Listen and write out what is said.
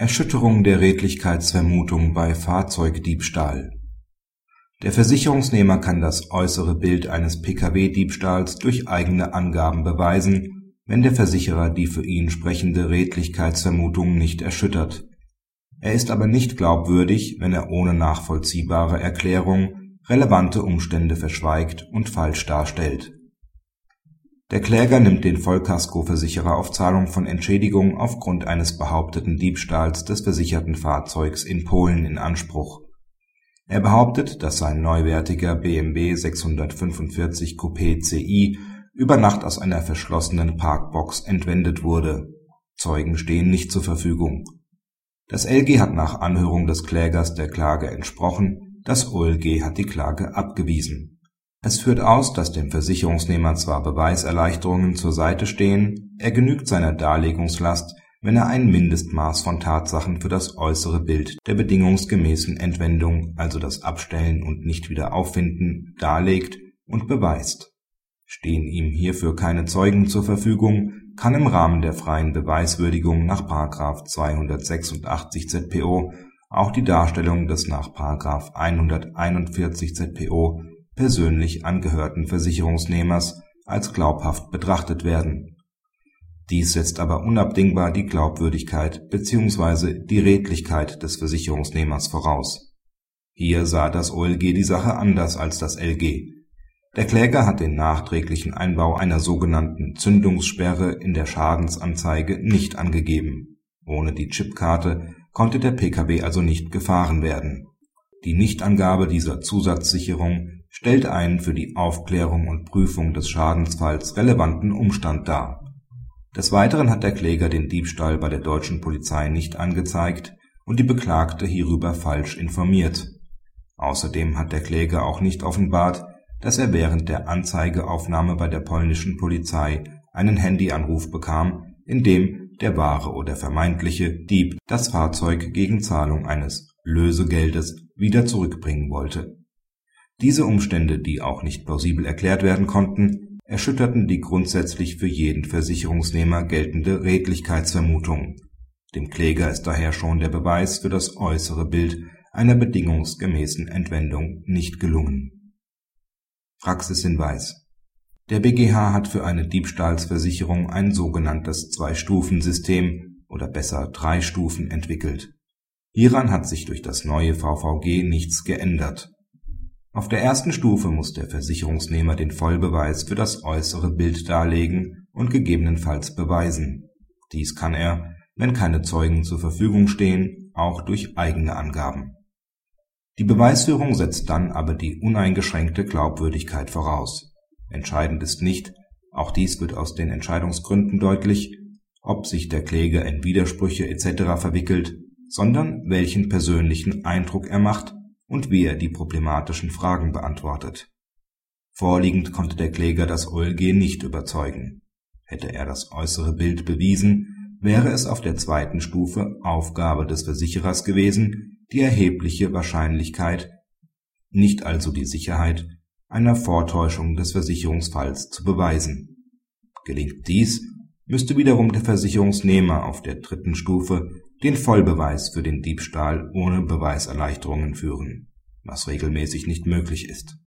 Erschütterung der Redlichkeitsvermutung bei Fahrzeugdiebstahl Der Versicherungsnehmer kann das äußere Bild eines Pkw-Diebstahls durch eigene Angaben beweisen, wenn der Versicherer die für ihn sprechende Redlichkeitsvermutung nicht erschüttert. Er ist aber nicht glaubwürdig, wenn er ohne nachvollziehbare Erklärung relevante Umstände verschweigt und falsch darstellt der Kläger nimmt den Vollkaskoversicherer auf Zahlung von Entschädigung aufgrund eines behaupteten Diebstahls des versicherten Fahrzeugs in Polen in Anspruch. Er behauptet, dass sein neuwertiger BMW 645 Coupé CI über Nacht aus einer verschlossenen Parkbox entwendet wurde. Zeugen stehen nicht zur Verfügung. Das LG hat nach Anhörung des Klägers der Klage entsprochen, das OLG hat die Klage abgewiesen es führt aus, dass dem Versicherungsnehmer zwar Beweiserleichterungen zur Seite stehen, er genügt seiner Darlegungslast, wenn er ein Mindestmaß von Tatsachen für das äußere Bild der bedingungsgemäßen Entwendung, also das Abstellen und Nicht-Wiederauffinden, darlegt und beweist. Stehen ihm hierfür keine Zeugen zur Verfügung, kann im Rahmen der freien Beweiswürdigung nach § 286 ZPO auch die Darstellung des nach § 141 ZPO persönlich angehörten Versicherungsnehmers als glaubhaft betrachtet werden. Dies setzt aber unabdingbar die Glaubwürdigkeit bzw. die Redlichkeit des Versicherungsnehmers voraus. Hier sah das OLG die Sache anders als das LG. Der Kläger hat den nachträglichen Einbau einer sogenannten Zündungssperre in der Schadensanzeige nicht angegeben. Ohne die Chipkarte konnte der Pkw also nicht gefahren werden. Die Nichtangabe dieser Zusatzsicherung stellt einen für die Aufklärung und Prüfung des Schadensfalls relevanten Umstand dar. Des Weiteren hat der Kläger den Diebstahl bei der deutschen Polizei nicht angezeigt und die Beklagte hierüber falsch informiert. Außerdem hat der Kläger auch nicht offenbart, dass er während der Anzeigeaufnahme bei der polnischen Polizei einen Handyanruf bekam, in dem der wahre oder vermeintliche Dieb das Fahrzeug gegen Zahlung eines Lösegeldes wieder zurückbringen wollte diese Umstände, die auch nicht plausibel erklärt werden konnten, erschütterten die grundsätzlich für jeden Versicherungsnehmer geltende Redlichkeitsvermutung. Dem Kläger ist daher schon der Beweis für das äußere Bild einer bedingungsgemäßen Entwendung nicht gelungen. Praxishinweis Der BGH hat für eine Diebstahlsversicherung ein sogenanntes Zwei-Stufen-System oder besser drei Stufen entwickelt. Hieran hat sich durch das neue VVG nichts geändert auf der ersten Stufe muss der Versicherungsnehmer den Vollbeweis für das äußere Bild darlegen und gegebenenfalls beweisen. Dies kann er, wenn keine Zeugen zur Verfügung stehen, auch durch eigene Angaben. Die Beweisführung setzt dann aber die uneingeschränkte Glaubwürdigkeit voraus. Entscheidend ist nicht, auch dies wird aus den Entscheidungsgründen deutlich, ob sich der Kläger in Widersprüche etc. verwickelt, sondern welchen persönlichen Eindruck er macht und wie er die problematischen Fragen beantwortet. Vorliegend konnte der Kläger das OLG nicht überzeugen. Hätte er das äußere Bild bewiesen, wäre es auf der zweiten Stufe Aufgabe des Versicherers gewesen, die erhebliche Wahrscheinlichkeit, nicht also die Sicherheit, einer Vortäuschung des Versicherungsfalls zu beweisen. Gelingt dies, müsste wiederum der Versicherungsnehmer auf der dritten Stufe den Vollbeweis für den Diebstahl ohne Beweiserleichterungen führen, was regelmäßig nicht möglich ist